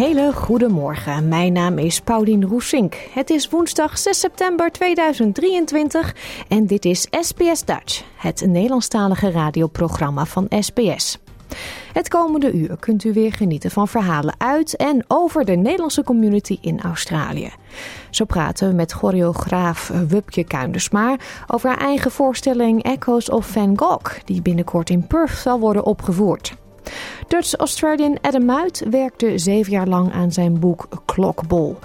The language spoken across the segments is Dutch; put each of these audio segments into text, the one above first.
Hele goede morgen. Mijn naam is Paulien Roesink. Het is woensdag 6 september 2023 en dit is SBS Dutch, het Nederlandstalige radioprogramma van SBS. Het komende uur kunt u weer genieten van verhalen uit en over de Nederlandse community in Australië. Zo praten we met choreograaf Wupje Kuindersma over haar eigen voorstelling Echoes of Van Gogh, die binnenkort in Perth zal worden opgevoerd. Dutch-Australian Adam Muit werkte zeven jaar lang aan zijn boek Klokbol.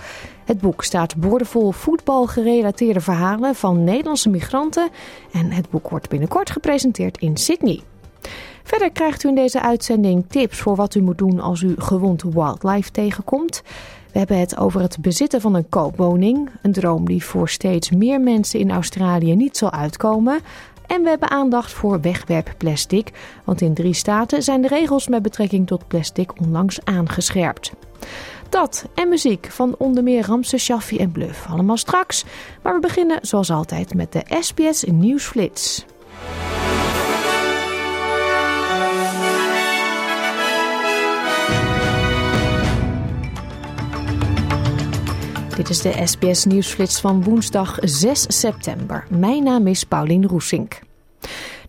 Het boek staat boordevol voetbalgerelateerde verhalen van Nederlandse migranten en het boek wordt binnenkort gepresenteerd in Sydney. Verder krijgt u in deze uitzending tips voor wat u moet doen als u gewond wildlife tegenkomt. We hebben het over het bezitten van een koopwoning, een droom die voor steeds meer mensen in Australië niet zal uitkomen. En we hebben aandacht voor wegwerpplastic, want in drie staten zijn de regels met betrekking tot plastic onlangs aangescherpt. Dat en muziek van onder meer Ramse Shaffi en Bluff. Allemaal straks, maar we beginnen zoals altijd met de SBS Nieuwsflits. Dit is de SBS Nieuwsflits van woensdag 6 september. Mijn naam is Paulien Roesink.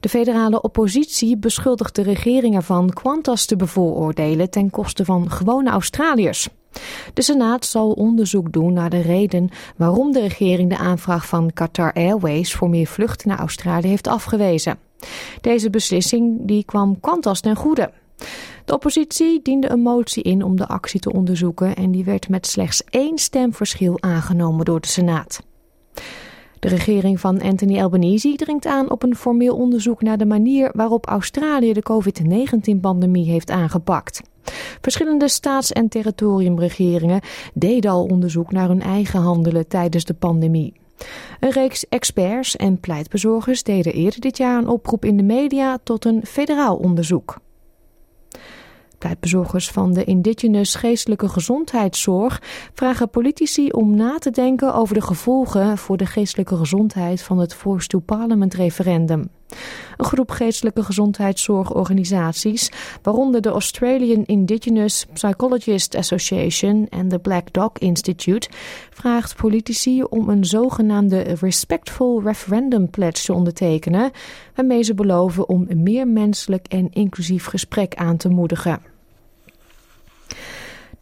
De federale oppositie beschuldigt de regering ervan Qantas te bevooroordelen ten koste van gewone Australiërs. De Senaat zal onderzoek doen naar de reden waarom de regering de aanvraag van Qatar Airways voor meer vluchten naar Australië heeft afgewezen. Deze beslissing die kwam Qantas ten goede. De oppositie diende een motie in om de actie te onderzoeken en die werd met slechts één stemverschil aangenomen door de Senaat. De regering van Anthony Albanese dringt aan op een formeel onderzoek naar de manier waarop Australië de COVID-19-pandemie heeft aangepakt. Verschillende staats- en territoriumregeringen deden al onderzoek naar hun eigen handelen tijdens de pandemie. Een reeks experts en pleitbezorgers deden eerder dit jaar een oproep in de media tot een federaal onderzoek. Pleitbezorgers van de Indigenous Geestelijke Gezondheidszorg vragen politici om na te denken over de gevolgen voor de geestelijke gezondheid van het Force to Parliament referendum. Een groep geestelijke gezondheidszorgorganisaties, waaronder de Australian Indigenous Psychologist Association en de Black Dog Institute, vraagt politici om een zogenaamde Respectful Referendum Pledge te ondertekenen, waarmee ze beloven om een meer menselijk en inclusief gesprek aan te moedigen.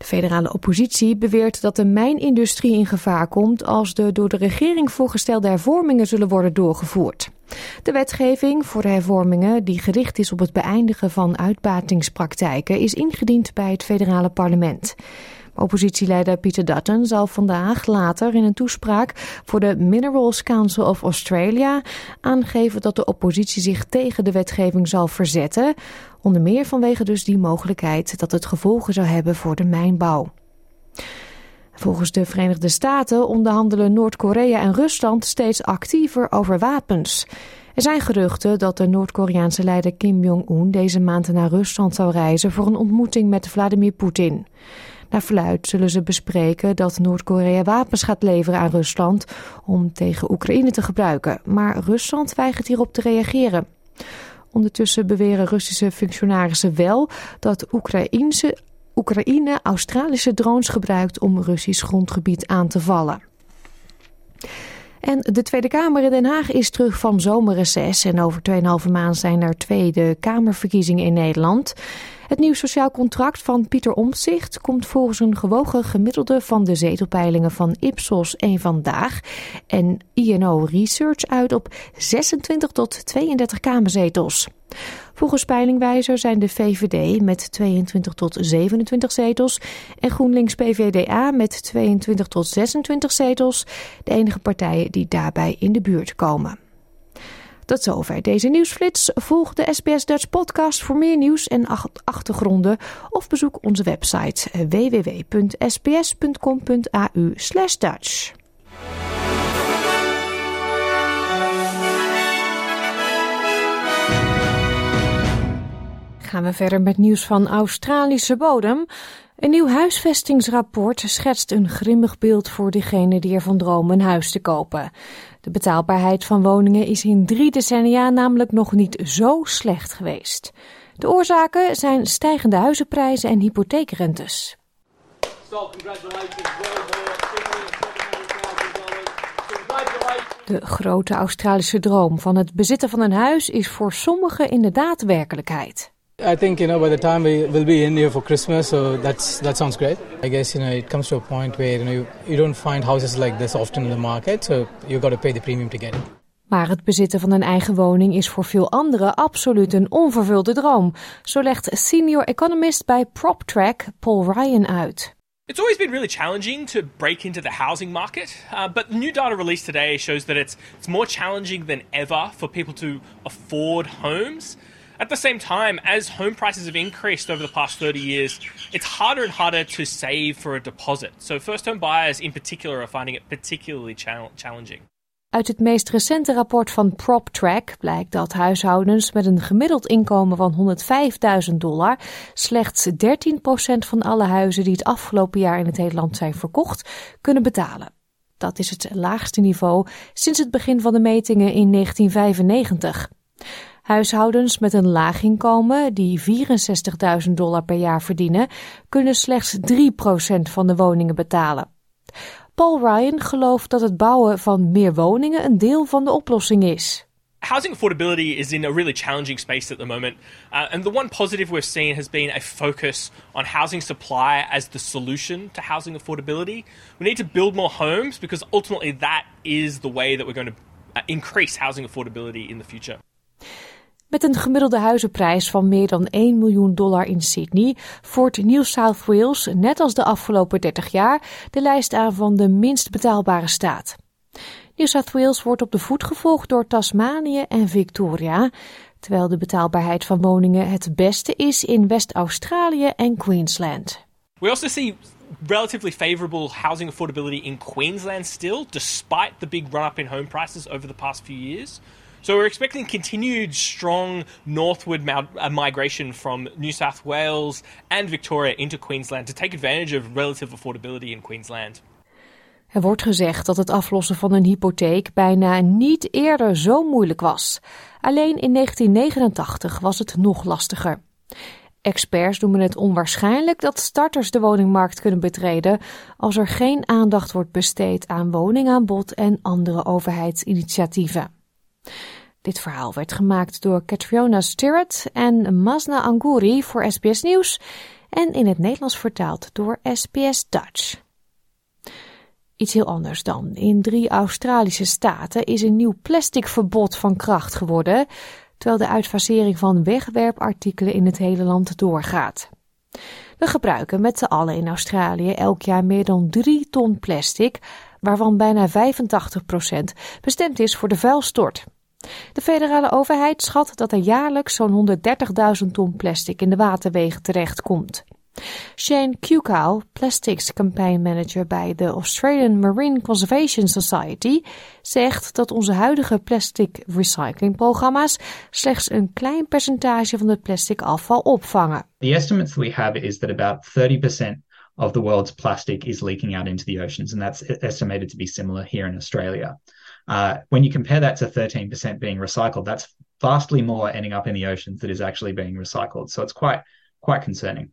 De federale oppositie beweert dat de mijnindustrie in gevaar komt als de door de regering voorgestelde hervormingen zullen worden doorgevoerd. De wetgeving voor de hervormingen, die gericht is op het beëindigen van uitbatingspraktijken, is ingediend bij het federale parlement. Oppositieleider Peter Dutton zal vandaag later in een toespraak voor de Minerals Council of Australia aangeven dat de oppositie zich tegen de wetgeving zal verzetten, onder meer vanwege dus die mogelijkheid dat het gevolgen zou hebben voor de mijnbouw. Volgens de Verenigde Staten onderhandelen Noord-Korea en Rusland steeds actiever over wapens. Er zijn geruchten dat de Noord-Koreaanse leider Kim Jong-un deze maand naar Rusland zou reizen voor een ontmoeting met Vladimir Poetin. Naar verluid zullen ze bespreken dat Noord-Korea wapens gaat leveren aan Rusland om tegen Oekraïne te gebruiken. Maar Rusland weigert hierop te reageren. Ondertussen beweren Russische functionarissen wel dat Oekraïne Australische drones gebruikt om Russisch grondgebied aan te vallen. En de Tweede Kamer in Den Haag is terug van zomerreces. En over 2,5 maand zijn er Tweede Kamerverkiezingen in Nederland. Het nieuw sociaal contract van Pieter Omtzigt komt volgens een gewogen gemiddelde van de zetelpeilingen van Ipsos en Vandaag en INO Research uit op 26 tot 32 kamerzetels. Volgens peilingwijzer zijn de VVD met 22 tot 27 zetels en GroenLinks PVDA met 22 tot 26 zetels de enige partijen die daarbij in de buurt komen. Tot zover deze nieuwsflits. Volg de SBS Dutch podcast voor meer nieuws en achtergronden of bezoek onze website www.sbs.com.au Dutch. Gaan we verder met nieuws van Australische bodem. Een nieuw huisvestingsrapport schetst een grimmig beeld voor diegenen die ervan dromen een huis te kopen. De betaalbaarheid van woningen is in drie decennia namelijk nog niet zo slecht geweest. De oorzaken zijn stijgende huizenprijzen en hypotheekrentes. De grote Australische droom van het bezitten van een huis is voor sommigen inderdaad werkelijkheid. I think you know by the time we will be in here for Christmas, so that's that sounds great. I guess you know it comes to a point where you know you, you don't find houses like this often in the market, so you got to pay the premium to get it. Maar het bezitten van een eigen woning is voor veel anderen absoluut een onvervulde droom. Zo legt senior economist bij PropTrack Paul Ryan uit. It's always been really challenging to break into the housing market, uh, but the new data released today shows that it's, it's more challenging than ever for people to afford homes. At the same time, as home prices have increased over the past 30 years, it's harder and harder to save for a deposit. So, first home buyers in particular are finding it particularly challenging. Uit het meest recente rapport van PropTrack blijkt dat huishoudens met een gemiddeld inkomen van 105.000 dollar slechts 13% van alle huizen die het afgelopen jaar in het hele zijn verkocht, kunnen betalen. Dat is het laagste niveau sinds het begin van de metingen in 1995. Huishoudens met een laag inkomen die 64.000 dollar per jaar verdienen, kunnen slechts 3% van de woningen betalen. Paul Ryan gelooft dat het bouwen van meer woningen een deel van de oplossing is. Housing affordability is in a really challenging space at the moment. Uh, and the one positive we've seen has been a focus on housing supply as the solution to housing affordability. We need to build more homes because ultimately that is the way that we're going to uh, increase housing affordability in the future. Met een gemiddelde huizenprijs van meer dan 1 miljoen dollar in Sydney voert New South Wales, net als de afgelopen 30 jaar, de lijst aan van de minst betaalbare staat. New South Wales wordt op de voet gevolgd door Tasmanië en Victoria, terwijl de betaalbaarheid van woningen het beste is in West-Australië en Queensland. We also see relatively favorable housing affordability in Queensland still, despite the big run up in home prices over the past few years. So we're expecting continued strong northward uh, migration from New South Wales and Victoria into Queensland to take advantage of relative affordability in Queensland. Er wordt gezegd dat het aflossen van een hypotheek bijna niet eerder zo moeilijk was. Alleen in 1989 was het nog lastiger. Experts noemen het onwaarschijnlijk dat starters de woningmarkt kunnen betreden als er geen aandacht wordt besteed aan woningaanbod en andere overheidsinitiatieven. Dit verhaal werd gemaakt door Catriona Stirrett en Masna Angouri voor SBS Nieuws en in het Nederlands vertaald door SBS Dutch. Iets heel anders dan. In drie Australische staten is een nieuw plasticverbod van kracht geworden, terwijl de uitfasering van wegwerpartikelen in het hele land doorgaat. We gebruiken met z'n allen in Australië elk jaar meer dan 3 ton plastic, waarvan bijna 85% bestemd is voor de vuilstort. De federale overheid schat dat er jaarlijks zo'n 130.000 ton plastic in de waterwegen terechtkomt. Shane Kukow, Plastics Campaign Manager bij de Australian Marine Conservation Society, zegt dat onze huidige plastic recyclingprogramma's slechts een klein percentage van het plastic afval opvangen. The estimates we have is that about 30% of the world's plastic is leaking out into the oceans, and that's estimated to be similar here in Australia. Uh, when you compare that to 13% being recycled, that's vastly more ending up in the oceans that is actually being recycled. So it's quite, quite concerning.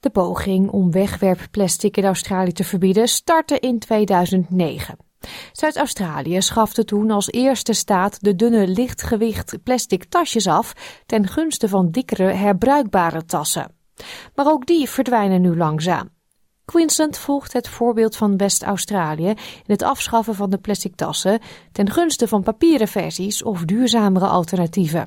De poging om wegwerpplastic in Australië te verbieden startte in 2009. Zuid-Australië schafte toen als eerste staat de dunne lichtgewicht plastic tasjes af ten gunste van dikkere herbruikbare tassen. Maar ook die verdwijnen nu langzaam. Queensland volgt het voorbeeld van West-Australië in het afschaffen van de plastic tassen ten gunste van papieren versies of duurzamere alternatieven.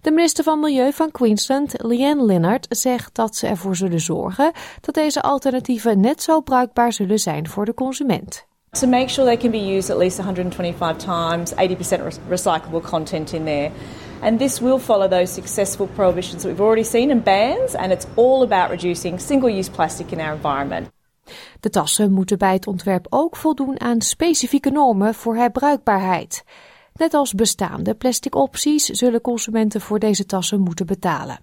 De minister van Milieu van Queensland, Leanne Linnard, zegt dat ze ervoor zullen zorgen dat deze alternatieven net zo bruikbaar zullen zijn voor de consument. To make sure they can be used at least 125 times, 80% recyclable content in there. And this will follow those successful prohibitions we've already seen and bans, and it's all about reducing single use plastic in our environment. De tassen moeten bij het ontwerp ook voldoen aan specifieke normen voor herbruikbaarheid. Net als bestaande plastic opties zullen consumenten voor deze tassen moeten betalen.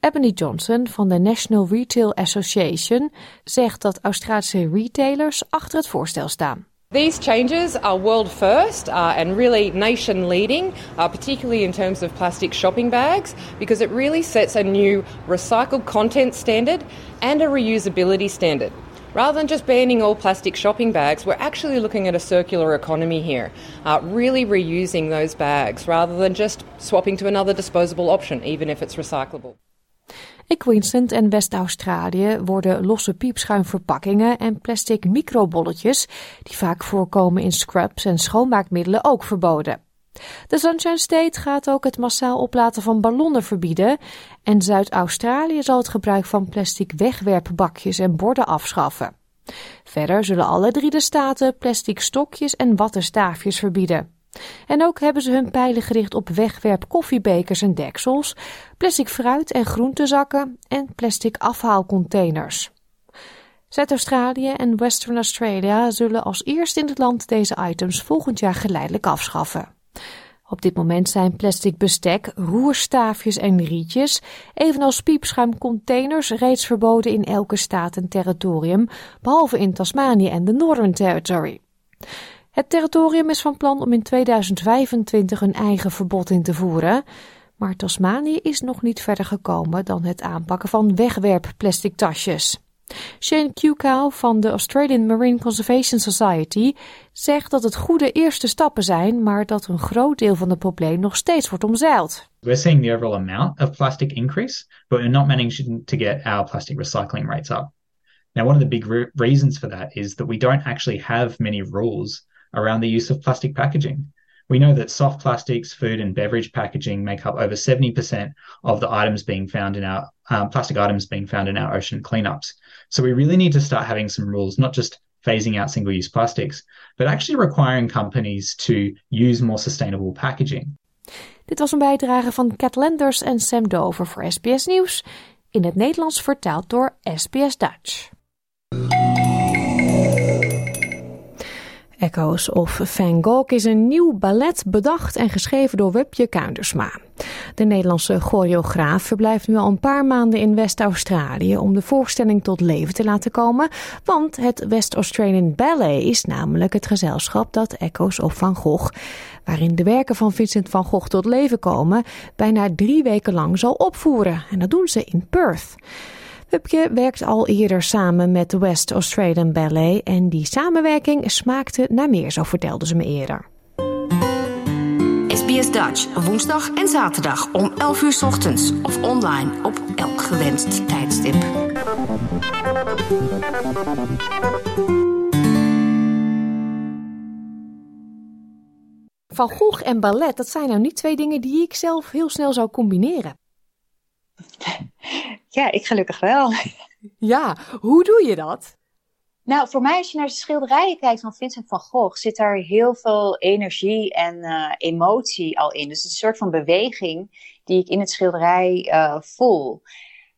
Ebony Johnson van de National Retail Association zegt dat Australische retailers achter het voorstel staan. These changes are world first uh, and really nation leading, uh, particularly in terms of plastic shopping bags, because it really sets a new recycled content standard and a reusability standard. Rather than just banning all plastic shopping bags, we're actually looking at a circular economy here, uh, really reusing those bags rather than just swapping to another disposable option, even if it's recyclable. In Queensland en West-Australië worden losse piepschuimverpakkingen en plastic microbolletjes, die vaak voorkomen in scrubs en schoonmaakmiddelen, ook verboden. De Sunshine State gaat ook het massaal oplaten van ballonnen verbieden en Zuid-Australië zal het gebruik van plastic wegwerpbakjes en borden afschaffen. Verder zullen alle drie de staten plastic stokjes en wattenstaafjes verbieden. En ook hebben ze hun pijlen gericht op wegwerp koffiebekers en deksels, plastic fruit- en groentezakken en plastic afhaalcontainers. Zuid-Australië en Western Australia zullen als eerste in het land deze items volgend jaar geleidelijk afschaffen. Op dit moment zijn plastic bestek, roerstaafjes en rietjes, evenals piepschuimcontainers, reeds verboden in elke staat en territorium, behalve in Tasmanië en de Northern Territory. Het territorium is van plan om in 2025 een eigen verbod in te voeren. Maar Tasmanië is nog niet verder gekomen dan het aanpakken van wegwerpplastic tasjes. Shane Kukow van de Australian Marine Conservation Society zegt dat het goede eerste stappen zijn, maar dat een groot deel van het probleem nog steeds wordt omzeild. We're seeing the overall amount of plastic increase, but we're not managing to get our plastic recycling rates up. Now, one of the big re reasons for that is that we don't actually have many rules around the use of plastic packaging. We know that soft plastics, food, and beverage packaging make up over 70% of the items being found in our um, plastic items being found in our ocean cleanups. So we really need to start having some rules, not just phasing out single use plastics, but actually requiring companies to use more sustainable packaging. Dit was een bijdrage van Cat Lenders en Sam Dover voor SBS Nieuws, in het Nederlands vertaald door SBS Dutch. Echoes of Van Gogh is een nieuw ballet bedacht en geschreven door Wupje Kuindersma. De Nederlandse choreograaf verblijft nu al een paar maanden in West-Australië om de voorstelling tot leven te laten komen, want het West Australian Ballet is namelijk het gezelschap dat Echoes of Van Gogh, waarin de werken van Vincent van Gogh tot leven komen, bijna drie weken lang zal opvoeren. En dat doen ze in Perth. Hupje werkt al eerder samen met de West Australian Ballet en die samenwerking smaakte naar meer, zo vertelde ze me eerder. SBS Dutch, woensdag en zaterdag om 11 uur ochtends of online op elk gewenst tijdstip. Van Gogh en ballet, dat zijn nou niet twee dingen die ik zelf heel snel zou combineren. Ja, ik gelukkig wel. Ja, hoe doe je dat? Nou, voor mij als je naar de schilderijen kijkt van Vincent van Gogh, zit daar heel veel energie en uh, emotie al in. Dus het is een soort van beweging die ik in het schilderij uh, voel.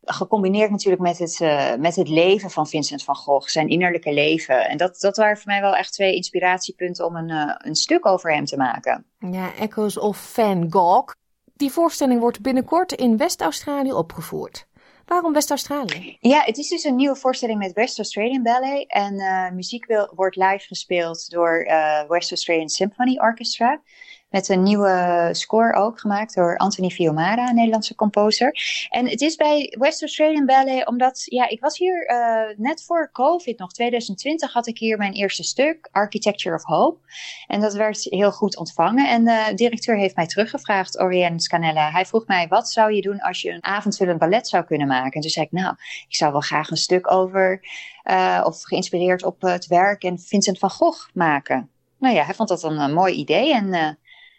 Gecombineerd natuurlijk met het, uh, met het leven van Vincent van Gogh, zijn innerlijke leven. En dat, dat waren voor mij wel echt twee inspiratiepunten om een, een stuk over hem te maken. Ja, Echoes of Van Gogh. Die voorstelling wordt binnenkort in West-Australië opgevoerd. Waarom West-Australië? Ja, het is dus een nieuwe voorstelling met West Australian Ballet. En uh, muziek wil, wordt live gespeeld door uh, West Australian Symphony Orchestra. Met een nieuwe score ook gemaakt door Anthony Fiumara, een Nederlandse composer. En het is bij West Australian Ballet omdat, ja, ik was hier uh, net voor COVID, nog 2020, had ik hier mijn eerste stuk, Architecture of Hope. En dat werd heel goed ontvangen. En de directeur heeft mij teruggevraagd, Oriane Scanella. Hij vroeg mij, wat zou je doen als je een avondvullend ballet zou kunnen maken? En toen zei ik, nou, ik zou wel graag een stuk over, uh, of geïnspireerd op het werk en Vincent van Gogh maken. Nou ja, hij vond dat een, een mooi idee en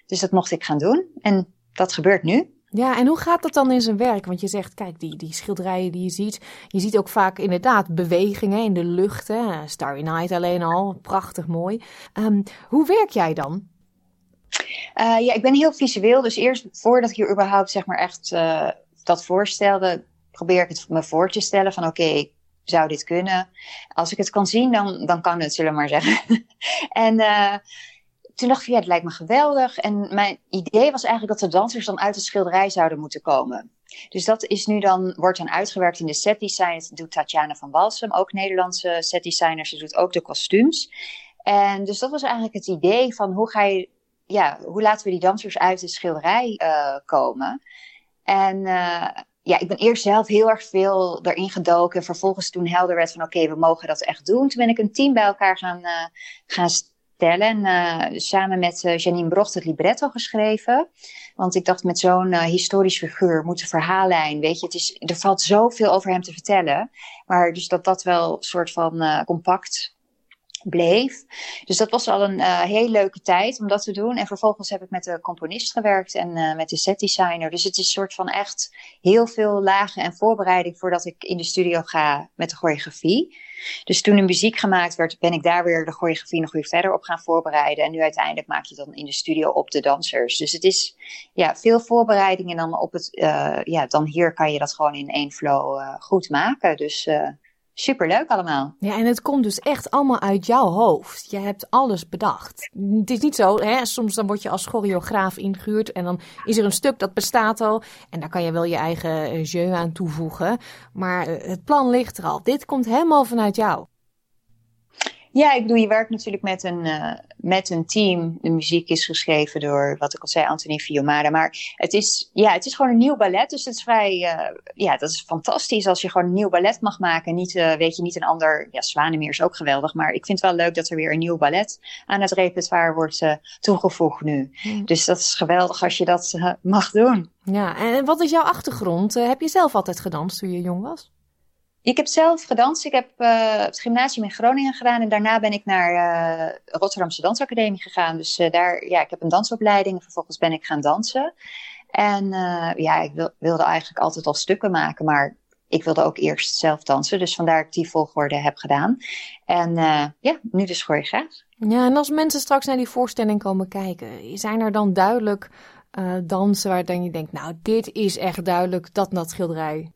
dus dat mocht ik gaan doen. En dat gebeurt nu. Ja, en hoe gaat dat dan in zijn werk? Want je zegt, kijk, die, die schilderijen die je ziet, je ziet ook vaak inderdaad bewegingen in de lucht. Hè? Starry Night alleen al, prachtig mooi. Um, hoe werk jij dan? Uh, ja, ik ben heel visueel, dus eerst voordat ik hier überhaupt zeg maar echt uh, dat voorstelde, probeer ik het me voor te stellen van oké, okay, zou dit kunnen? Als ik het kan zien, dan, dan kan het, zullen we maar zeggen. en uh, toen dacht ik, ja, het lijkt me geweldig. En mijn idee was eigenlijk dat de dansers dan uit de schilderij zouden moeten komen. Dus dat is nu dan, wordt dan uitgewerkt in de setdesign. Dat doet Tatjana van Walsum, ook Nederlandse setdesigner. Ze doet ook de kostuums. En dus dat was eigenlijk het idee van hoe ga je, ja, hoe laten we die dansers uit de schilderij uh, komen? En uh, ja, ik ben eerst zelf heel erg veel erin gedoken. Vervolgens toen helder werd van oké, we mogen dat echt doen. Toen ben ik een team bij elkaar gaan, uh, gaan stellen. Uh, samen met uh, Janine Brocht het libretto geschreven. Want ik dacht met zo'n uh, historisch figuur moet de verhaallijn, weet je, het is, er valt zoveel over hem te vertellen. Maar dus dat dat wel een soort van compact bleef. Dus dat was al een uh, heel leuke tijd om dat te doen. En vervolgens heb ik met de componist gewerkt en uh, met de setdesigner. Dus het is een soort van echt heel veel lagen en voorbereiding voordat ik in de studio ga met de choreografie. Dus toen de muziek gemaakt werd, ben ik daar weer de choreografie nog weer verder op gaan voorbereiden. En nu uiteindelijk maak je dan in de studio op de dansers. Dus het is ja, veel voorbereiding en dan op het, uh, ja, dan hier kan je dat gewoon in één flow goed maken. Dus Superleuk allemaal. Ja, en het komt dus echt allemaal uit jouw hoofd. Je hebt alles bedacht. Het is niet zo, hè, soms dan word je als choreograaf ingehuurd en dan is er een stuk dat bestaat al. En daar kan je wel je eigen jeu aan toevoegen. Maar het plan ligt er al. Dit komt helemaal vanuit jou. Ja, ik bedoel, je werkt natuurlijk met een, uh, met een team. De muziek is geschreven door, wat ik al zei, Anthony Fiumara. Maar het is, ja, het is gewoon een nieuw ballet. Dus het is vrij, uh, ja, dat is fantastisch als je gewoon een nieuw ballet mag maken. Niet, uh, weet je, niet een ander, ja, Zwanemeer is ook geweldig. Maar ik vind het wel leuk dat er weer een nieuw ballet aan het repertoire wordt toegevoegd nu. Mm. Dus dat is geweldig als je dat mag doen. Ja, en wat is jouw achtergrond? heb je zelf altijd gedanst toen je jong was? Ik heb zelf gedanst. Ik heb uh, het gymnasium in Groningen gedaan en daarna ben ik naar uh, Rotterdamse Dansacademie gegaan. Dus uh, daar, ja, ik heb een dansopleiding en vervolgens ben ik gaan dansen. En ja, ik wil, wilde eigenlijk altijd al stukken maken, maar ik wilde ook eerst zelf dansen. Dus vandaar dat ik die volgorde heb gedaan. En ja, nu dus choreograaf. Ja, en als mensen straks naar die voorstelling komen kijken, zijn er dan duidelijk dansen waar dan je denkt, nou, dit is echt duidelijk dat dat schilderij?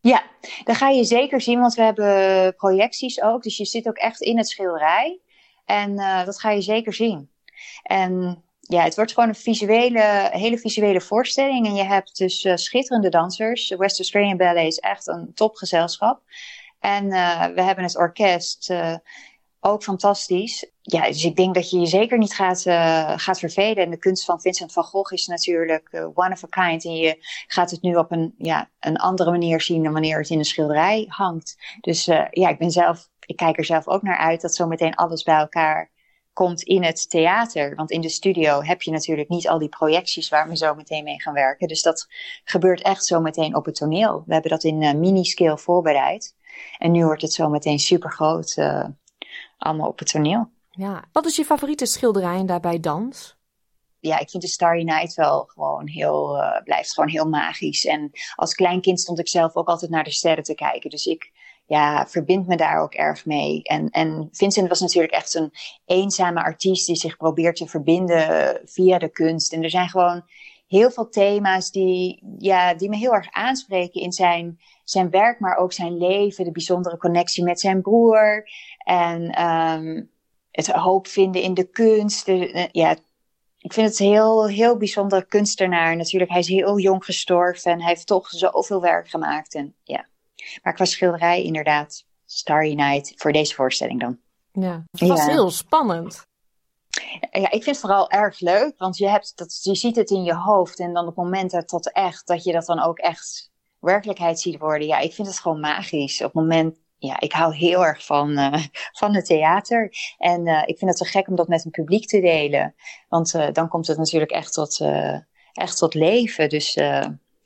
Ja, dat ga je zeker zien, want we hebben projecties ook. Dus je zit ook echt in het schilderij. En uh, dat ga je zeker zien. En ja, het wordt gewoon een visuele, hele visuele voorstelling. En je hebt dus uh, schitterende dansers. West Australian Ballet is echt een topgezelschap. En uh, we hebben het orkest ook fantastisch. Ja, dus ik denk dat je je zeker niet gaat, uh, gaat vervelen. En de kunst van Vincent van Gogh is natuurlijk uh, one of a kind. En je gaat het nu op een, ja, een andere manier zien dan wanneer het in een schilderij hangt. Dus uh, ja, ik ben zelf, ik kijk er zelf ook naar uit dat zometeen alles bij elkaar komt in het theater. Want in de studio heb je natuurlijk niet al die projecties waar we zo meteen mee gaan werken. Dus dat gebeurt echt zo meteen op het toneel. We hebben dat in mini-scale voorbereid. En nu wordt het zo meteen super groot allemaal op het toneel. Ja, wat is je favoriete schilderij en daarbij dans? Ja, ik vind de Starry Night wel gewoon heel, uh, blijft gewoon heel magisch. En als klein kind stond ik zelf ook altijd naar de sterren te kijken. Dus ik ja, verbind me daar ook erg mee. En, en Vincent was natuurlijk echt een eenzame artiest die zich probeert te verbinden via de kunst. En er zijn gewoon heel veel thema's die, ja, die me heel erg aanspreken in zijn, zijn werk, maar ook zijn leven. De bijzondere connectie met zijn broer. En um, het hoop vinden in de kunst. De, ja, ik vind het heel, heel bijzonder kunstenaar. Natuurlijk, hij is heel jong gestorven en hij heeft toch zoveel werk gemaakt. En, ja. Maar qua schilderij inderdaad, Starry Night, voor deze voorstelling dan. Ja, het was ja. heel spannend. Ja, ik vind het vooral erg leuk, want je, hebt dat, je ziet het in je hoofd en dan op het moment dat dat echt, dat je dat dan ook echt werkelijkheid ziet worden. Ja, ik vind het gewoon magisch. Op het moment ja, ik hou heel erg van, uh, van het theater. En uh, ik vind het zo gek om dat met een publiek te delen. Want uh, dan komt het natuurlijk echt tot, echt tot leven. Dus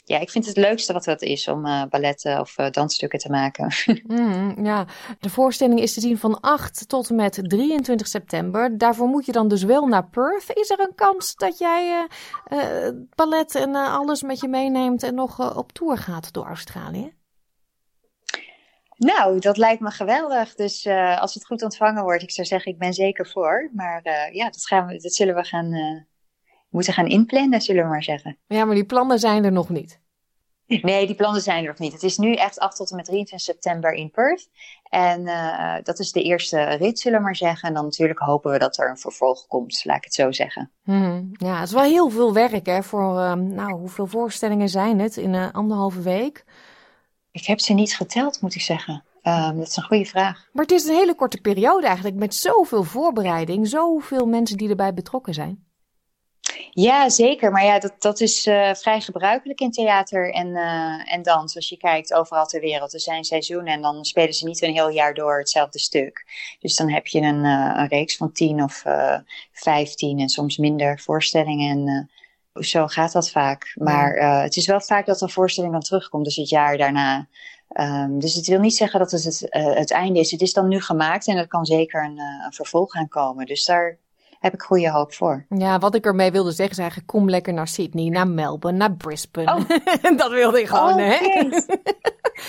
ja, ik vind het leukste wat dat is om balletten of dansstukken te maken. mm, ja, de voorstelling is te zien van 8 tot en met 23 september. Daarvoor moet je dan dus wel naar Perth. Is er een kans dat jij ballet en alles met je meeneemt en nog op tour gaat door Australië? Nou, dat lijkt me geweldig. Dus als het goed ontvangen wordt, ik zou zeggen, ik ben zeker voor. Maar ja, dat, gaan we, dat zullen we gaan moeten gaan inplannen, zullen we maar zeggen. Ja, maar die plannen zijn er nog niet. Nee, die plannen zijn er nog niet. Het is nu echt 8 tot en met 23 september in Perth. En dat is de eerste rit, zullen we maar zeggen. En dan natuurlijk hopen we dat er een vervolg komt, laat ik het zo zeggen. Hmm, ja, het is wel heel veel werk hè, voor, nou, hoeveel voorstellingen zijn het in een anderhalve week? Ik heb ze niet geteld, moet ik zeggen. Um, dat is een goede vraag. Maar het is een hele korte periode eigenlijk, met zoveel voorbereiding, zoveel mensen die erbij betrokken zijn. Ja, zeker. Maar ja, dat, dat is uh, vrij gebruikelijk in theater en, uh, en dans. Als je kijkt overal ter wereld. Er zijn seizoenen en dan spelen ze niet een heel jaar door hetzelfde stuk. Dus dan heb je een, uh, een reeks van tien of vijftien en soms minder voorstellingen. En zo gaat dat vaak. Maar het is wel vaak dat een voorstelling dan terugkomt, dus het jaar daarna. Um, dus het wil niet zeggen dat het het, het einde is. Het is dan nu gemaakt en er kan zeker een, een vervolg aan komen. Dus daar heb ik goede hoop voor. Ja, wat ik ermee wilde zeggen is eigenlijk: kom lekker naar Sydney, naar Melbourne, naar Brisbane. Oh. dat wilde ik gewoon, oh, hè?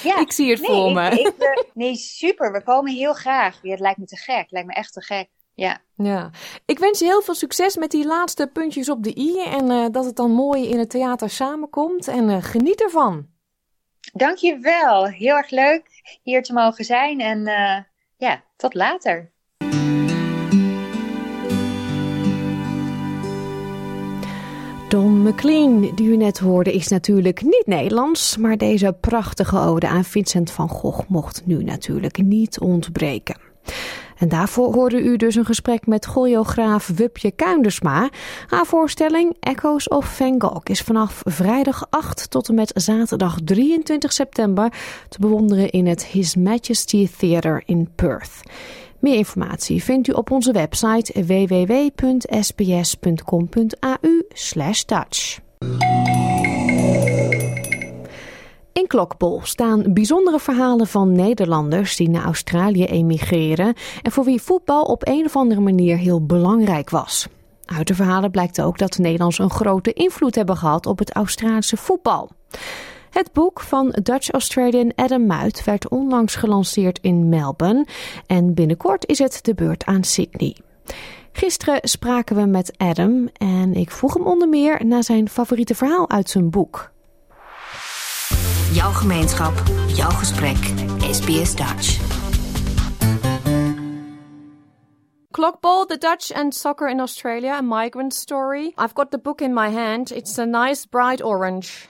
ja. ik zie het nee, voor me. Ik, nee, super. We komen heel graag. Ja, het lijkt me te gek. Het lijkt me echt te gek. Ja. ja. Ik wens je heel veel succes met die laatste puntjes op de i. En uh, dat het dan mooi in het theater samenkomt. En uh, geniet ervan. Dankjewel. Heel erg leuk hier te mogen zijn. En uh, ja, tot later. Don McLean, die u net hoorde, is natuurlijk niet Nederlands, maar deze prachtige ode aan Vincent van Gogh mocht nu natuurlijk niet ontbreken. En daarvoor hoorde u dus een gesprek met choreograaf Wupje Kuindersma. Haar voorstelling Echoes of Van Gogh is vanaf vrijdag 8 tot en met zaterdag 23 september te bewonderen in het His Majesty Theatre in Perth. Meer informatie vindt u op onze website www.sbs.com.au Dutch. In Klokbol staan bijzondere verhalen van Nederlanders die naar Australië emigreren en voor wie voetbal op een of andere manier heel belangrijk was. Uit de verhalen blijkt ook dat de Nederlanders een grote invloed hebben gehad op het Australische voetbal. Het boek van Dutch-Australian Adam Muit werd onlangs gelanceerd in Melbourne en binnenkort is het de beurt aan Sydney. Gisteren spraken we met Adam en ik vroeg hem onder meer naar zijn favoriete verhaal uit zijn boek. Jouw gemeenschap, jouw gesprek, SBS Dutch. Clockball, The Dutch and Soccer in Australia, a migrant story. I've got the book in my hand. It's a nice bright orange.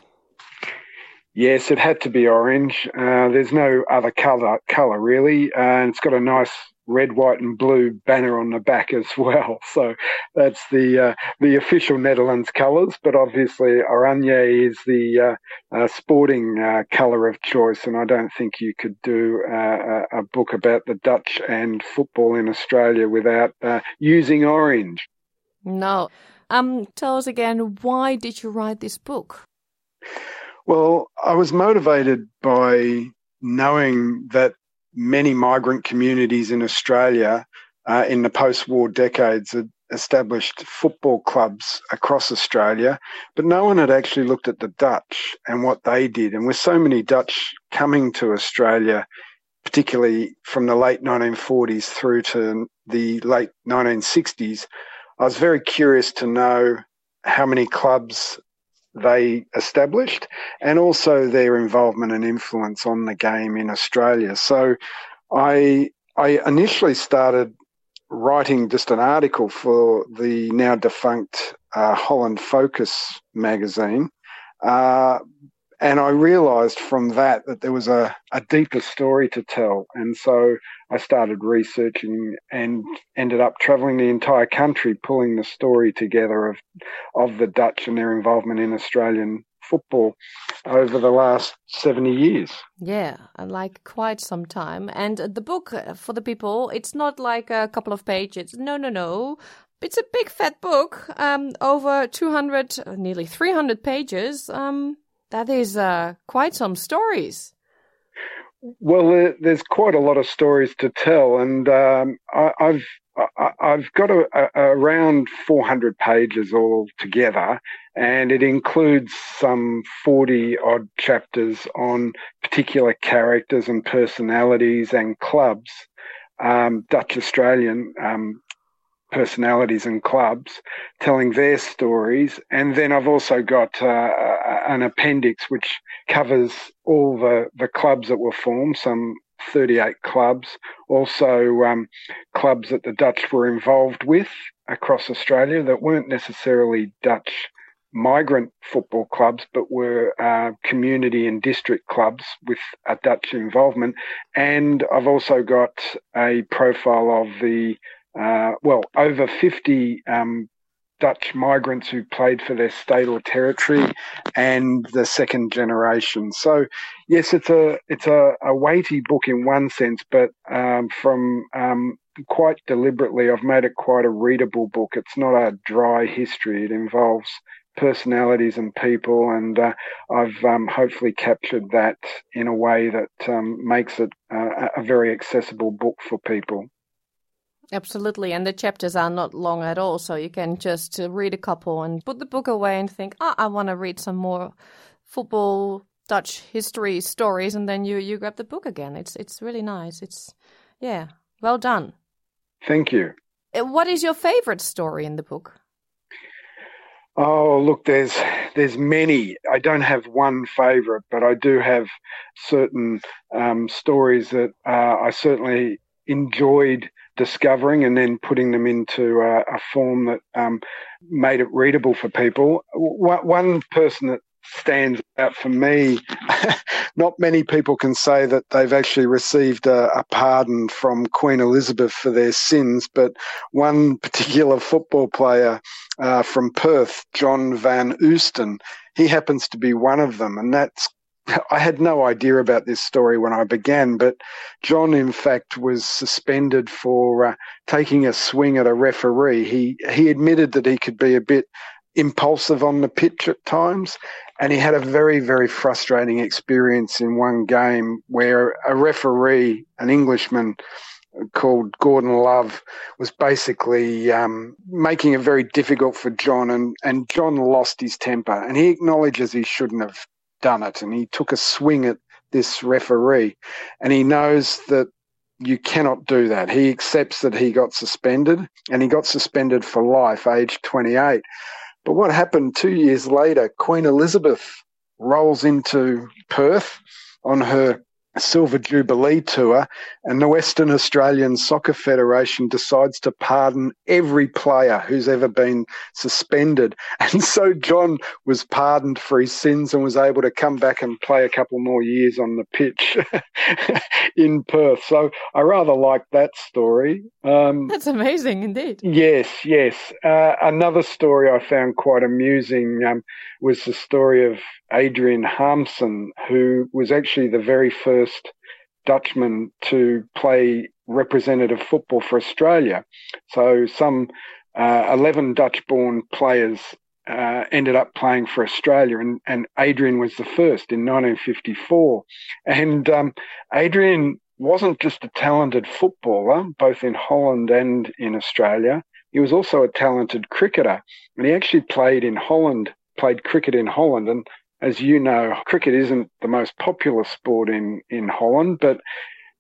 Yes, it had to be orange. Uh, there's no other color, color really, and it's got a nice red, white, and blue banner on the back as well. So that's the uh, the official Netherlands colours. But obviously, oranje is the uh, uh sporting uh, colour of choice, and I don't think you could do uh, a book about the Dutch and football in Australia without using orange. No. Um, tell us again, why did you write this book? Well, I was motivated by knowing that many migrant communities in Australia uh, in the post war decades had established football clubs across Australia, but no one had actually looked at the Dutch and what they did. And with so many Dutch coming to Australia, particularly from the late 1940s through to the late 1960s, I was very curious to know how many clubs they established and also their involvement and influence on the game in Australia. So I I initially started writing just an article for the now defunct uh, Holland Focus magazine. Uh, and I realized from that that there was a, a deeper story to tell. And so I started researching and ended up traveling the entire country, pulling the story together of, of the Dutch and their involvement in Australian football over the last 70 years. Yeah, like quite some time. And the book uh, for the people, it's not like a couple of pages. No, no, no. It's a big fat book, um, over 200, nearly 300 pages. Um, That is uh, quite some stories. Well, there's quite a lot of stories to tell, and um, I, have I've got a, a, around 400 pages all together, and it includes some 40 odd chapters on particular characters and personalities and clubs, um, Dutch Australian um, personalities and clubs, telling their stories. And then I've also got uh, an appendix which covers all the, the clubs that were formed, some 38 clubs, also um, clubs that the Dutch were involved with across Australia that weren't necessarily Dutch migrant football clubs, but were uh, community and district clubs with a Dutch involvement. And I've also got a profile of the, uh, well, over 50 um, Dutch migrants who played for their state or territory and the second generation. So, yes, it's a it's a, a weighty book in one sense, but um, from um, quite deliberately, I've made it quite a readable book. It's not a dry history. It involves personalities and people, and uh, I've um, hopefully captured that in a way that um, makes it uh, a very accessible book for people. Absolutely, and the chapters are not long at all, so you can just uh, read a couple and put the book away and think, "Ah, oh, I want to read some more football Dutch history stories," and then you you grab the book again. It's it's really nice. It's yeah, well done. Thank you. Uh, what is your favorite story in the book? Oh, look, there's there's many. I don't have one favourite, but I do have certain um, stories that uh, I certainly enjoyed discovering and then putting them into a, a form that um, made it readable for people. One person that stands out for me. Not many people can say that they've actually received a, a, pardon from Queen Elizabeth for their sins, but one particular football player uh, from Perth, John Van Oosten, he happens to be one of them, and that's I had no idea about this story when I began, but John, in fact, was suspended for uh, taking a swing at a referee. He he admitted that he could be a bit impulsive on the pitch at times, and he had a very very frustrating experience in one game where a referee, an Englishman called Gordon Love, was basically um, making it very difficult for John, and and John lost his temper, and he acknowledges he shouldn't have done it. And he took a swing at this referee. And he knows that you cannot do that. He accepts that he got suspended and he got suspended for life, age 28. But what happened two years later, Queen Elizabeth rolls into Perth on her Silver Jubilee Tour, and the Western Australian Soccer Federation decides to pardon every player who's ever been suspended. And so John was pardoned for his sins and was able to come back and play a couple more years on the pitch in Perth. So I rather like that story. Um, That's amazing indeed. Yes, yes. Uh, another story I found quite amusing um, was the story of Adrian Harmsen, who was actually the very first Dutchman to play representative football for Australia. So some uh, 11 Dutch born players uh, ended up playing for Australia, and, and, Adrian was the first in 1954. And um, Adrian wasn't just a talented footballer, both in Holland and in Australia. He was also a talented cricketer, and he actually played in Holland, played cricket in Holland, and as you know, cricket isn't the most popular sport in, in Holland, but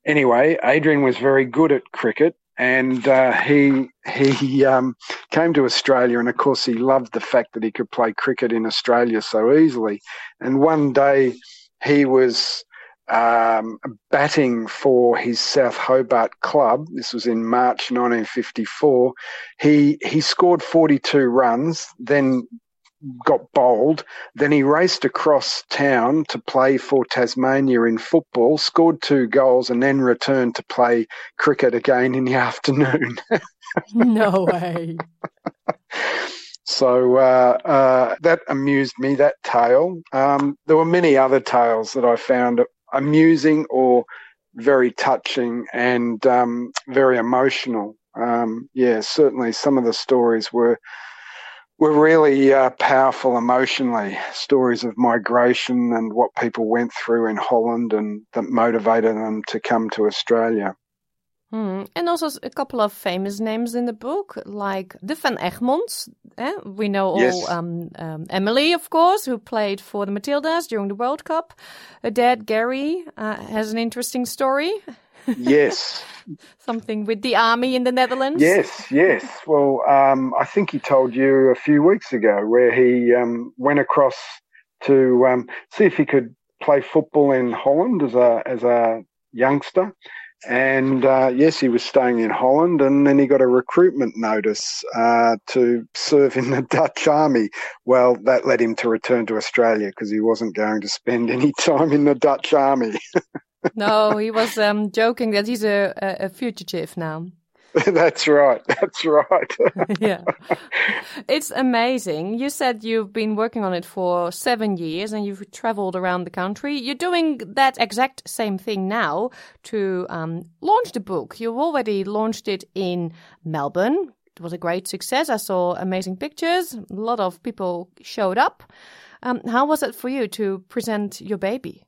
anyway, Adrian was very good at cricket, and uh, he he um, came to Australia, and of course, he loved the fact that he could play cricket in Australia so easily. And one day, he was um, batting for his South Hobart club. This was in March 1954. He he scored 42 runs, then got bowled. Then he raced across town to play for Tasmania in football, scored two goals, and then returned to play cricket again in the afternoon. no way. So uh, uh, that amused me, that tale. Um, there were many other tales that I found amusing or very touching and um, very emotional. Um, yeah, certainly some of the stories were were really uh, powerful emotionally. Stories of migration and what people went through in Holland and that motivated them to come to Australia. Hmm. And also a couple of famous names in the book, like the Van Egmonds. Eh? We know all Yes. um, um, Emily, of course, who played for the Matildas during the World Cup. Her dad, Gary, uh, has an interesting story. Yes, Something with the army in the Netherlands. yes, yes. Well, um, I think he told you a few weeks ago where he um, went across to um, see if he could play football in Holland as a as a youngster. And uh, yes, he was staying in Holland, and then he got a recruitment notice uh, to serve in the Dutch army. Well, that led him to return to Australia because he wasn't going to spend any time in the Dutch army. No, he was um, joking that he's a, a, a fugitive now. That's right. That's right. yeah. It's amazing. You said you've been working on it for seven years and you've traveled around the country. You're doing that exact same thing now to um, launch the book. You've already launched it in Melbourne. It was a great success. I saw amazing pictures. A lot of people showed up. Um, how was it for you to present your baby?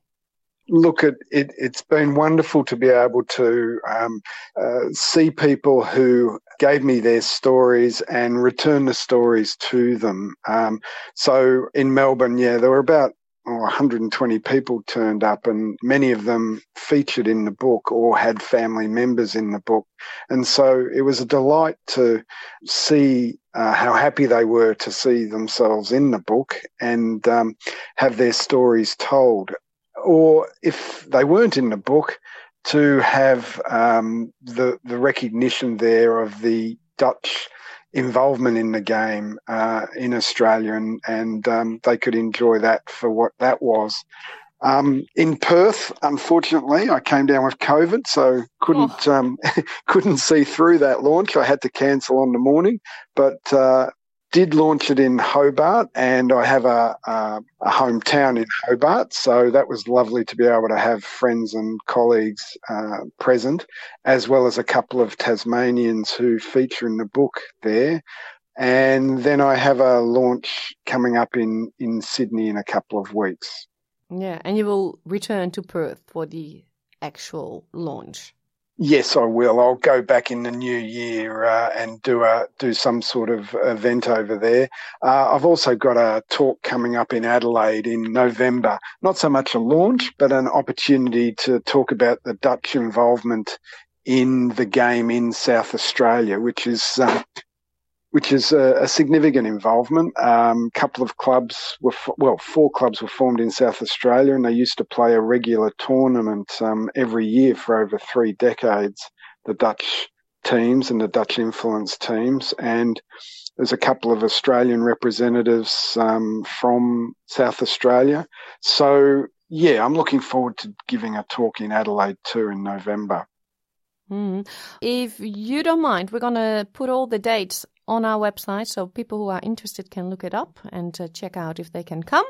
Look at it, it's been wonderful to be able to um, uh, see people who gave me their stories and return the stories to them. Um, so in Melbourne, yeah, there were about oh, 120 people turned up, and many of them featured in the book or had family members in the book. And so it was a delight to see uh, how happy they were to see themselves in the book and um, have their stories told or if they weren't in the book, to have um, the the recognition there of the Dutch involvement in the game uh, in Australia, and and um, they could enjoy that for what that was. Um, in Perth, unfortunately, I came down with COVID, so couldn't um, couldn't see through that launch. I had to cancel on the morning, but uh, did launch it in Hobart, and I have a, a, a, hometown in Hobart, so that was lovely to be able to have friends and colleagues uh, present, as well as a couple of Tasmanians who feature in the book there. And then I have a launch coming up in, in Sydney in a couple of weeks. Yeah, and you will return to Perth for the actual launch. Yes, I will. I'll go back in the new year uh, and do a do some sort of event over there. Uh, I've also got a talk coming up in Adelaide in November. Not so much a launch, but an opportunity to talk about the Dutch involvement in the game in South Australia, which is um, which is a, a significant involvement. A um, couple of clubs were, well, four clubs were formed in South Australia, and they used to play a regular tournament um, every year for over three decades. The Dutch teams and the Dutch influence teams, and there's a couple of Australian representatives um, from South Australia. So yeah, I'm looking forward to giving a talk in Adelaide too in November. Mm. If you don't mind, we're going to put all the dates on our website so people who are interested can look it up and uh, check out if they can come.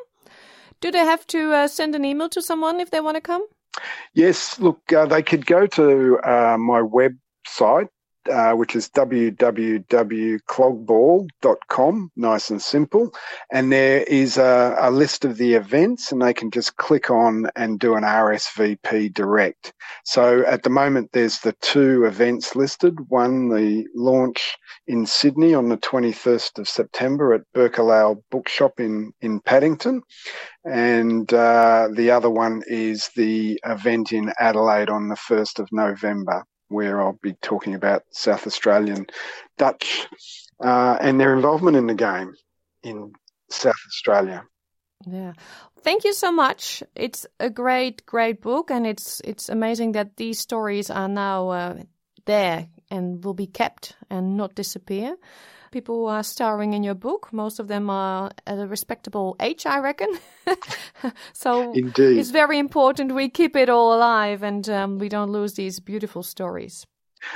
Do they have to uh, send an email to someone if they want to come? Yes, look, uh, they could go to uh, my website, uh, which is www.clogball.com, nice and simple. And there is a, a, list of the events, and they can just click on and do an RSVP direct. So at the moment, there's the two events listed one, the launch in Sydney on the 21st of September at Berkeley Bookshop in, in Paddington. And uh, the other one is the event in Adelaide on the 1st of November where I'll be talking about South Australian Dutch uh, and their involvement in the game in South Australia. Yeah. Thank you so much. It's a great, great book, and it's it's amazing that these stories are now uh, there and will be kept and not disappear. People who are starring in your book, most of them are at a respectable age, I reckon. so Indeed. it's very important we keep it all alive and um, we don't lose these beautiful stories.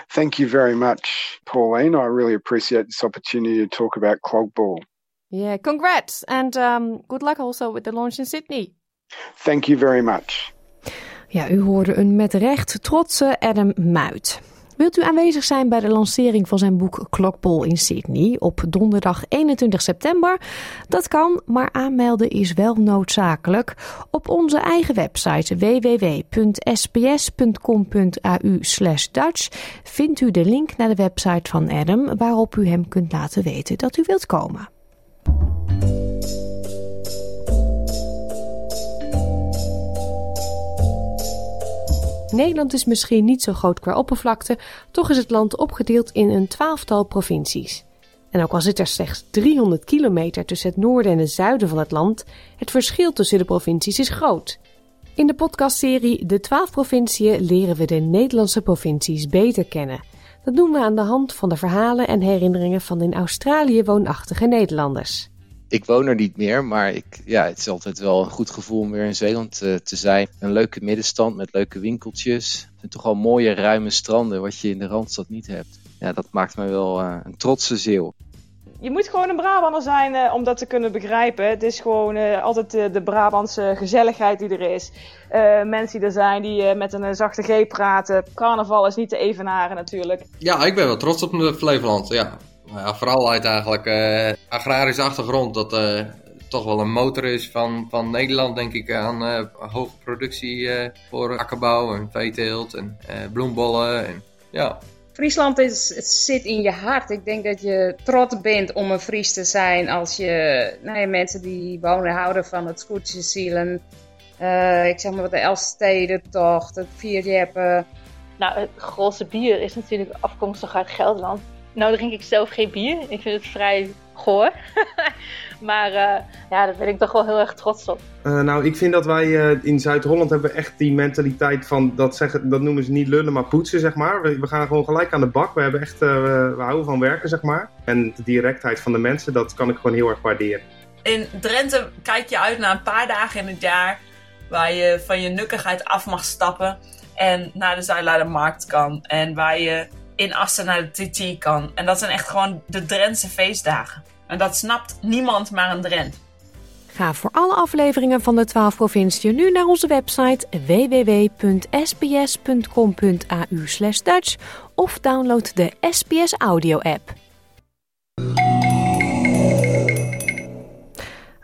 Thank you very much, Pauline. I really appreciate this opportunity to talk about Clogball. Yeah, congrats and um, good luck also with the launch in Sydney. Thank you very much. Ja, u hoorde een met recht trotse Adam Muit. Wilt u aanwezig zijn bij de lancering van zijn boek Clockball in Sydney op donderdag 21 september? Dat kan, maar aanmelden is wel noodzakelijk. Op onze eigen website www.sbs.com.au/dutch vindt u de link naar de website van Adam waarop u hem kunt laten weten dat u wilt komen. Nederland is misschien niet zo groot qua oppervlakte, toch is het land opgedeeld in een twaalftal provincies. En ook al zit er slechts 300 kilometer tussen het noorden en het zuiden van het land, het verschil tussen de provincies is groot. In de podcastserie De 12 provinciën leren we de Nederlandse provincies beter kennen. Dat doen we aan de hand van de verhalen en herinneringen van in Australië woonachtige Nederlanders ik woon er niet meer, maar ik, ja, het is altijd wel een goed gevoel om weer in Zeeland uh, te zijn. Een leuke middenstand met leuke winkeltjes. En toch al mooie ruime stranden, wat je in de Randstad niet hebt. Ja, dat maakt mij wel uh, een trotse zeeuw. Je moet gewoon een Brabander zijn uh, om dat te kunnen begrijpen. Het is gewoon altijd de Brabantse gezelligheid die er is. mensen die er zijn die met een zachte G praten. Carnaval is niet te evenaren natuurlijk. Ja, ik ben wel trots op Flevoland, ja. Nou ja, vooral uit eigenlijk uh, agrarische achtergrond. Dat uh, toch wel een motor is van, van Nederland, denk ik, aan uh, hoge productie voor akkerbouw en veeteelt en bloembollen. En, ja. Friesland is, het zit in je hart. Ik denk dat je trots bent om een Fries te zijn als je nou ja, mensen die wonen houden van het scootjesielen. ik zeg maar wat de Elfstedentocht, het Vierjeppen. Nou, het grootste bier is natuurlijk afkomstig uit Gelderland. Nou drink ik zelf geen bier. Ik vind het vrij goor. maar uh, ja, daar ben ik toch wel heel erg trots op. Uh, nou, ik vind dat wij uh, in Zuid-Holland hebben echt die mentaliteit van, dat, zeggen, dat noemen ze niet lullen, maar poetsen, zeg maar. We, we gaan gewoon gelijk aan de bak. We, hebben echt, we houden van werken, zeg maar. En de directheid van de mensen, dat kan ik gewoon heel erg waarderen. In Drenthe kijk je uit naar een paar dagen in het jaar waar je van je nukkigheid af mag stappen en naar de Zuilaardermarkt kan. En waar je in Assen naar de TT kan. En dat zijn echt gewoon de Drentse feestdagen. En dat snapt niemand maar een Drent. Ga voor alle afleveringen van de 12 provinciën nu naar onze website www.sbs.com.au Dutch of download de SBS Audio app.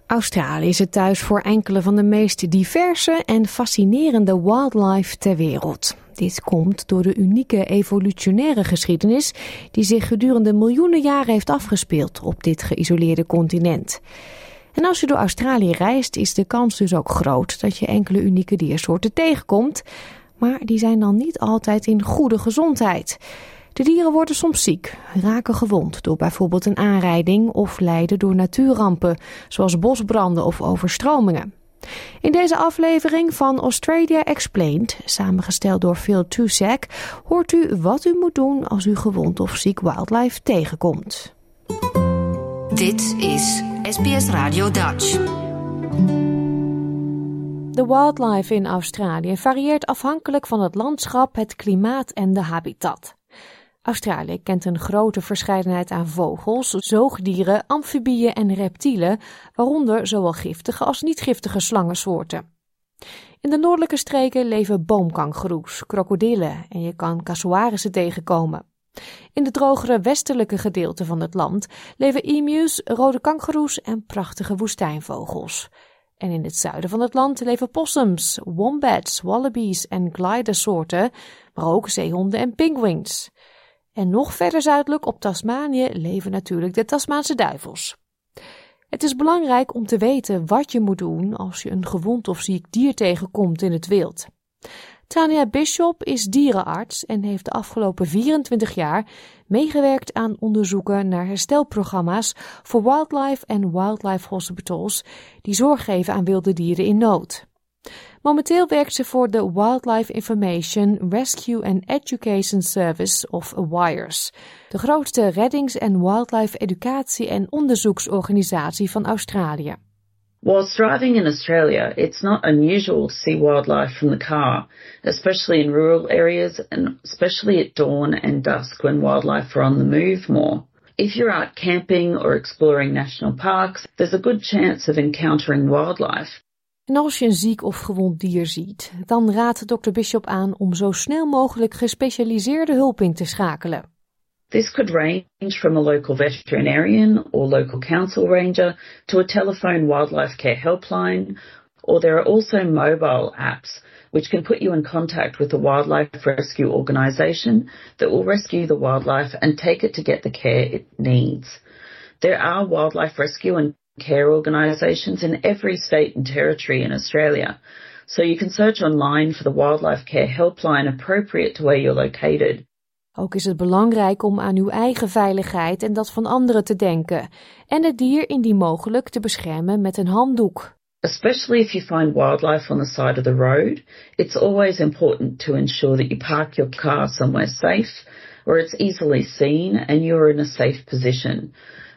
Australië is het thuis voor enkele van de meest diverse en fascinerende wildlife ter wereld. Dit komt door de unieke evolutionaire geschiedenis die zich gedurende miljoenen jaren heeft afgespeeld op dit geïsoleerde continent. En als je door Australië reist, is de kans dus ook groot dat je enkele unieke diersoorten tegenkomt, maar die zijn dan niet altijd in goede gezondheid. De dieren worden soms ziek, raken gewond door bijvoorbeeld een aanrijding of lijden door natuurrampen, zoals bosbranden of overstromingen. In deze aflevering van Australia Explained, samengesteld door Phil Tusak, hoort u wat u moet doen als u gewond of ziek wildlife tegenkomt. Dit is SBS Radio Dutch. De wildlife in Australië varieert afhankelijk van het landschap, het klimaat en de habitat. Australië kent een grote verscheidenheid aan vogels, zoogdieren, amfibieën en reptielen, waaronder zowel giftige als niet-giftige slangensoorten. In de noordelijke streken leven boomkangoeroes, krokodillen en je kan casuarissen tegenkomen. In de drogere westelijke gedeelten van het land leven emus, rode kangoeroes en prachtige woestijnvogels. En in het zuiden van het land leven possums, wombats, wallabies en glidersoorten, maar ook zeehonden en penguins. En nog verder zuidelijk op Tasmanië leven natuurlijk de Tasmaanse duivels. Het is belangrijk om te weten wat je moet doen als je een gewond of ziek dier tegenkomt in het wild. Tania Bishop is dierenarts en heeft de afgelopen 24 jaar meegewerkt aan onderzoeken naar herstelprogramma's voor wildlife en wildlife hospitals die zorg geven aan wilde dieren in nood. Momenteel werkt ze voor de Wildlife Information Rescue and Education Service of WIRES, de grootste reddings- en wildlife educatie- en onderzoeksorganisatie van Australië. Whilst driving in Australia, it's not unusual to see wildlife from the car, especially in rural areas and especially at dawn and dusk when wildlife are on the move more. If you're out camping or exploring national parks, there's a good chance of encountering wildlife. En als je een ziek of gewond dier ziet, dan raadt Dr. Bishop aan om zo snel mogelijk gespecialiseerde hulp in te schakelen. This could range from a local veterinarian or local council ranger to a telephone wildlife care helpline, or there are also mobile apps which can put you in contact with a wildlife rescue organisation that will rescue the wildlife and take it to get the care it needs. There are wildlife rescue and care organisations in every state and territory in Australia, so you can search online for the wildlife care helpline appropriate to where you're located. Ook is het belangrijk om aan uw eigen veiligheid en dat van anderen te denken en het dier indien mogelijk te beschermen met een handdoek. Especially if you find wildlife on the side of the road, it's always important to ensure that you park your car somewhere safe where it's easily seen and you're in a safe position.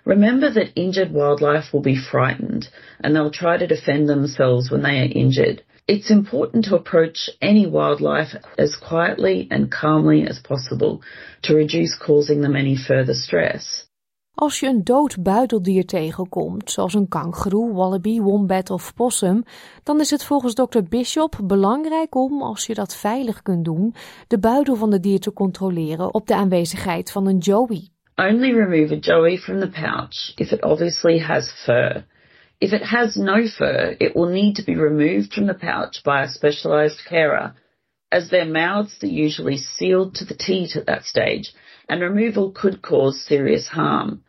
Remember that injured wildlife will be frightened and they'll try to defend themselves when they are injured. It's important to approach any wildlife as quietly and calmly as possible to reduce causing them any further stress. Als je een dood buideldier tegenkomt, zoals een kangoeroe, wallaby, wombat of possum, dan is het volgens Dr. Bishop belangrijk om, als je dat veilig kunt doen, de buidel van het dier te controleren op de aanwezigheid van een joey. Only remove a joey from the pouch if it obviously has fur. If it has no fur, it will need to be removed from the pouch by a specialized carer, as their mouths are usually sealed to the teat at that stage, and removal could cause serious harm.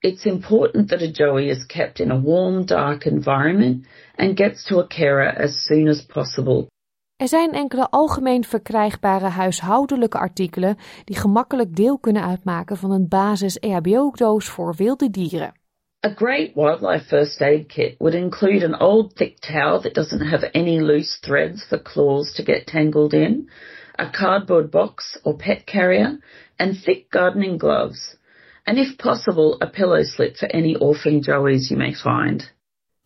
It's important that a joey is kept in a warm, dark environment and gets to a carer as soon as possible. Er zijn enkele algemeen verkrijgbare huishoudelijke artikelen die gemakkelijk deel kunnen uitmaken van een basis EHBO-doos voor wilde dieren. A great wildlife first aid kit would include an old thick towel that doesn't have any loose threads for claws to get tangled in, a cardboard box or pet carrier, and thick gardening gloves. And if possible, a pillow slip for any orphan joeys you may find.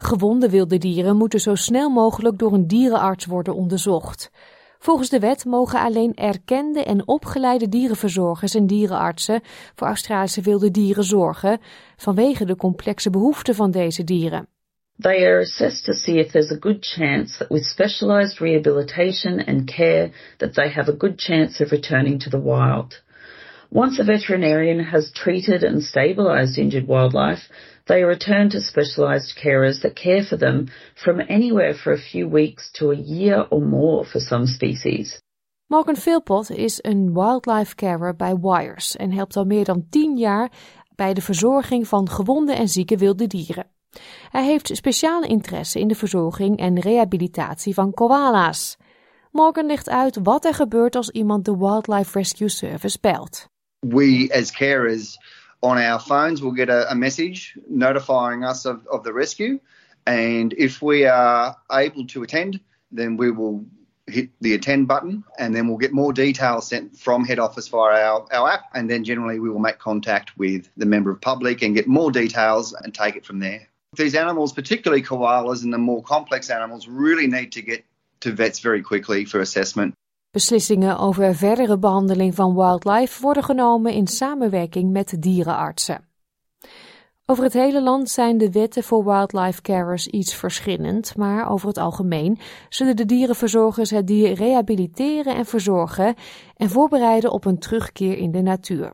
Gewonde wilde dieren moeten zo snel mogelijk door een dierenarts worden onderzocht. Volgens de wet mogen alleen erkende en opgeleide dierenverzorgers en dierenartsen voor Australische wilde dieren zorgen, vanwege de complexe behoeften van deze dieren. They are assessed to see if there's a good chance that with specialized rehabilitation and care that they have a good chance of returning to the wild. Once a veterinarian has treated and stabilized injured wildlife, they return to specialized carers that care for them from anywhere for a few weeks to a year or more for some species. Morgan Philpott is een wildlife carer bij Wires en helpt al meer dan 10 jaar bij de verzorging van gewonde en zieke wilde dieren. Hij heeft speciale interesse in de verzorging en rehabilitatie van koala's. Morgan legt uit wat er gebeurt als iemand de Wildlife Rescue Service belt. We as carers on our phones we'll get a, a message notifying us of, of the rescue. And if we are able to attend, then we will hit the attend button and then we'll get more details sent from head office via our, our app. And then generally we will make contact with the member of public and get more details and take it from there. These animals, particularly koalas and the more complex animals, really need to get to vets very quickly for assessment. Beslissingen over verdere behandeling van wildlife worden genomen in samenwerking met dierenartsen. Over het hele land zijn de wetten voor wildlife carers iets verschillend, maar over het algemeen zullen de dierenverzorgers het dier rehabiliteren en verzorgen en voorbereiden op een terugkeer in de natuur.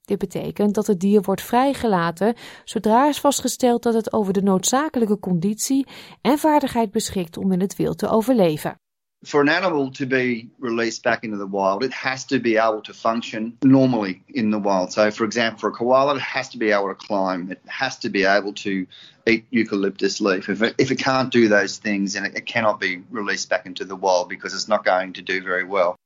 Dit betekent dat het dier wordt vrijgelaten zodra is vastgesteld dat het over de noodzakelijke conditie en vaardigheid beschikt om in het wild te overleven. For an animal to be released back into the wild, it has to be able to function normally in the wild. So, for example, for a koala, it has to be able to climb. It has to be able to eat eucalyptus leaf. If it, if it can't do those things, then it, it cannot be released back into the wild because it's not going to do very well.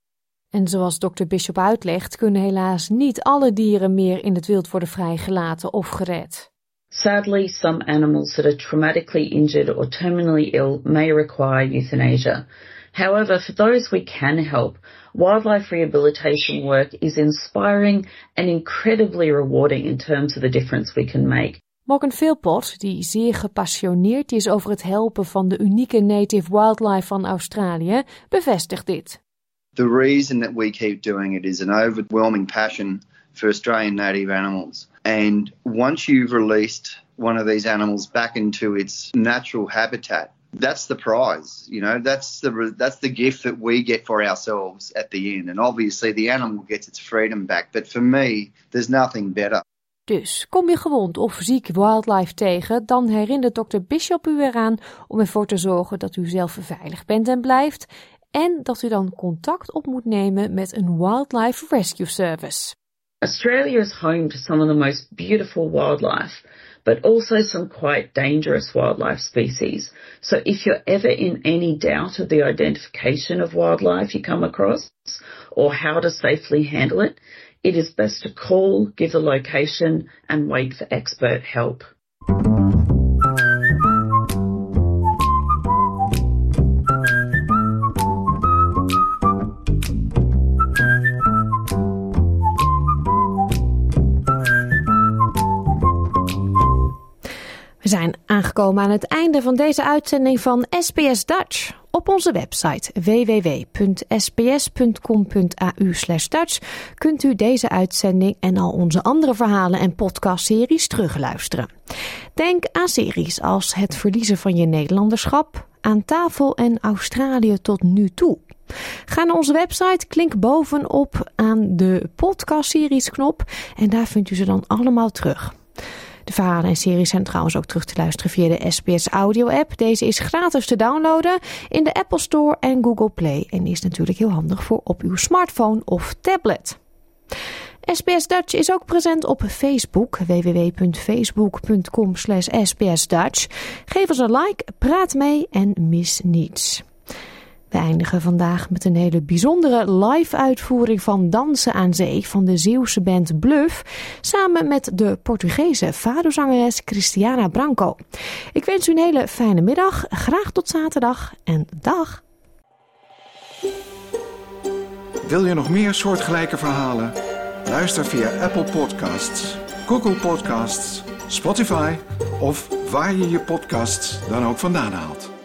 En zoals Dr. Bishop uitlegt, kunnen helaas niet alle dieren meer in het wild worden vrijgelaten of gered. Sadly, some animals that are traumatically injured or terminally ill may require euthanasia. However, for those we can help, wildlife rehabilitation work is inspiring and incredibly rewarding in terms of the difference we can make. Morgan Philpott, die zeer gepassioneerd is over het helpen van de unieke native wildlife van Australië, bevestigt dit. The reason that we keep doing it is an overwhelming passion for Australian native animals. And once you've released one of these animals back into its natural habitat, that's the prize. You know, that's the that's the gift that we get for ourselves at the end. And obviously, the animal gets its freedom back. But for me, there's nothing better. Dus kom je gewond of ziek wildlife tegen, dan herinnert dokter Bishop u eraan om ervoor te zorgen dat u zelf veilig bent en blijft en dat u dan contact op moet nemen met een Wildlife Rescue Service. Australia is home to some of the most beautiful wildlife, but also some quite dangerous wildlife species. So if you're ever in any doubt of the identification of wildlife you come across or how to safely handle it, it is best to call, give the location, and wait for expert help. We zijn aangekomen aan het einde van deze uitzending van SBS Dutch. Op onze website www.sbs.com.au Dutch kunt u deze uitzending en al onze andere verhalen en podcastseries terugluisteren. Denk aan series als Het verliezen van je Nederlanderschap, Aan tafel en Australië tot nu toe. Ga naar onze website, klink bovenop aan de podcastseries knop en daar vindt u ze dan allemaal terug. De verhalen en series zijn trouwens ook terug te luisteren via de SBS Audio app. Deze is gratis te downloaden in de Apple Store en Google Play en is natuurlijk heel handig voor op uw smartphone of tablet. SBS Dutch is ook present op Facebook, www.facebook.com sbsdutch. Geef ons een like, praat mee en mis niets. We eindigen vandaag met een hele bijzondere live-uitvoering van Dansen aan Zee van de Zeeuwse band Bluff, samen met de Portugese fado-zangeres Cristiana Branco. Ik wens u een hele fijne middag, graag tot zaterdag en dag! Wil je nog meer soortgelijke verhalen? Luister via Apple Podcasts, Google Podcasts, Spotify of waar je je podcasts dan ook vandaan haalt.